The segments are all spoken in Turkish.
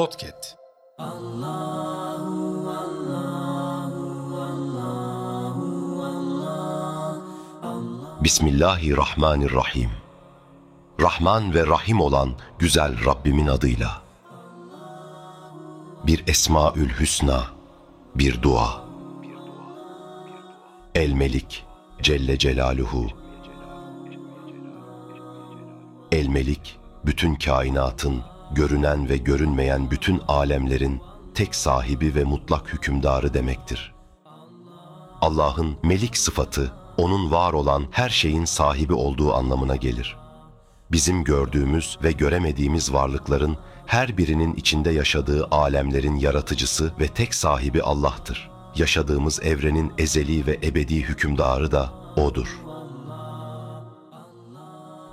Podcast. Bismillahirrahmanirrahim. Rahman ve Rahim olan güzel Rabbimin adıyla. Bir Esmaül Hüsna, bir dua. El Melik Celle Celaluhu. El Melik, bütün kainatın, görünen ve görünmeyen bütün alemlerin tek sahibi ve mutlak hükümdarı demektir. Allah'ın melik sıfatı, onun var olan her şeyin sahibi olduğu anlamına gelir. Bizim gördüğümüz ve göremediğimiz varlıkların her birinin içinde yaşadığı alemlerin yaratıcısı ve tek sahibi Allah'tır. Yaşadığımız evrenin ezeli ve ebedi hükümdarı da O'dur.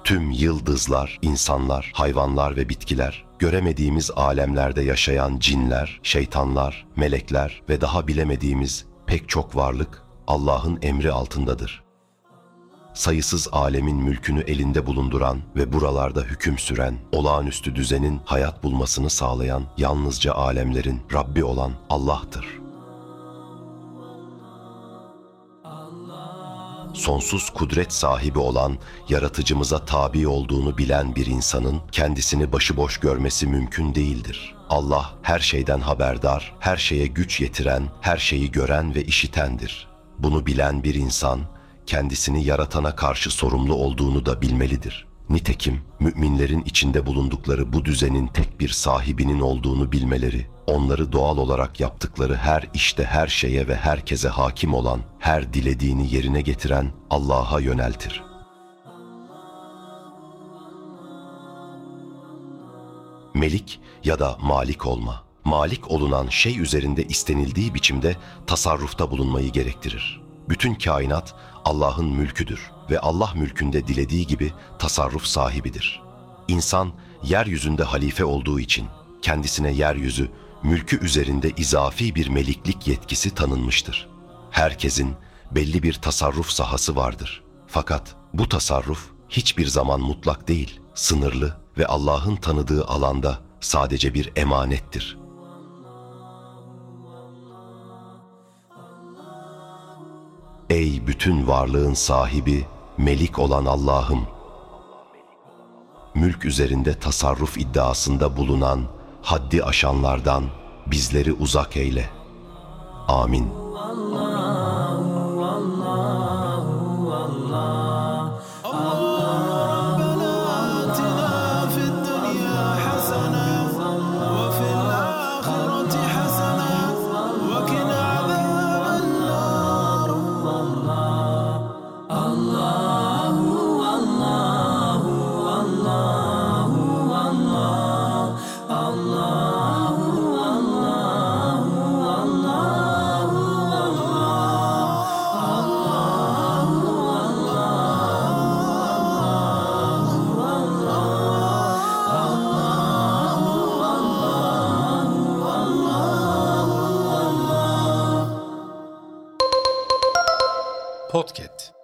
Tüm yıldızlar, insanlar, hayvanlar ve bitkiler, göremediğimiz alemlerde yaşayan cinler, şeytanlar, melekler ve daha bilemediğimiz pek çok varlık Allah'ın emri altındadır. Sayısız alemin mülkünü elinde bulunduran ve buralarda hüküm süren, olağanüstü düzenin hayat bulmasını sağlayan yalnızca alemlerin Rabbi olan Allah'tır. Sonsuz kudret sahibi olan yaratıcımıza tabi olduğunu bilen bir insanın kendisini başıboş görmesi mümkün değildir. Allah her şeyden haberdar, her şeye güç yetiren, her şeyi gören ve işitendir. Bunu bilen bir insan kendisini yaratana karşı sorumlu olduğunu da bilmelidir. Nitekim müminlerin içinde bulundukları bu düzenin tek bir sahibinin olduğunu bilmeleri, onları doğal olarak yaptıkları her işte her şeye ve herkese hakim olan, her dilediğini yerine getiren Allah'a yöneltir. Melik ya da malik olma, malik olunan şey üzerinde istenildiği biçimde tasarrufta bulunmayı gerektirir. Bütün kainat Allah'ın mülküdür ve Allah mülkünde dilediği gibi tasarruf sahibidir. İnsan yeryüzünde halife olduğu için kendisine yeryüzü, mülkü üzerinde izafi bir meliklik yetkisi tanınmıştır. Herkesin belli bir tasarruf sahası vardır. Fakat bu tasarruf hiçbir zaman mutlak değil, sınırlı ve Allah'ın tanıdığı alanda sadece bir emanettir. Ey bütün varlığın sahibi, melik olan Allah'ım! Mülk üzerinde tasarruf iddiasında bulunan, haddi aşanlardan bizleri uzak eyle. Amin. Podcast.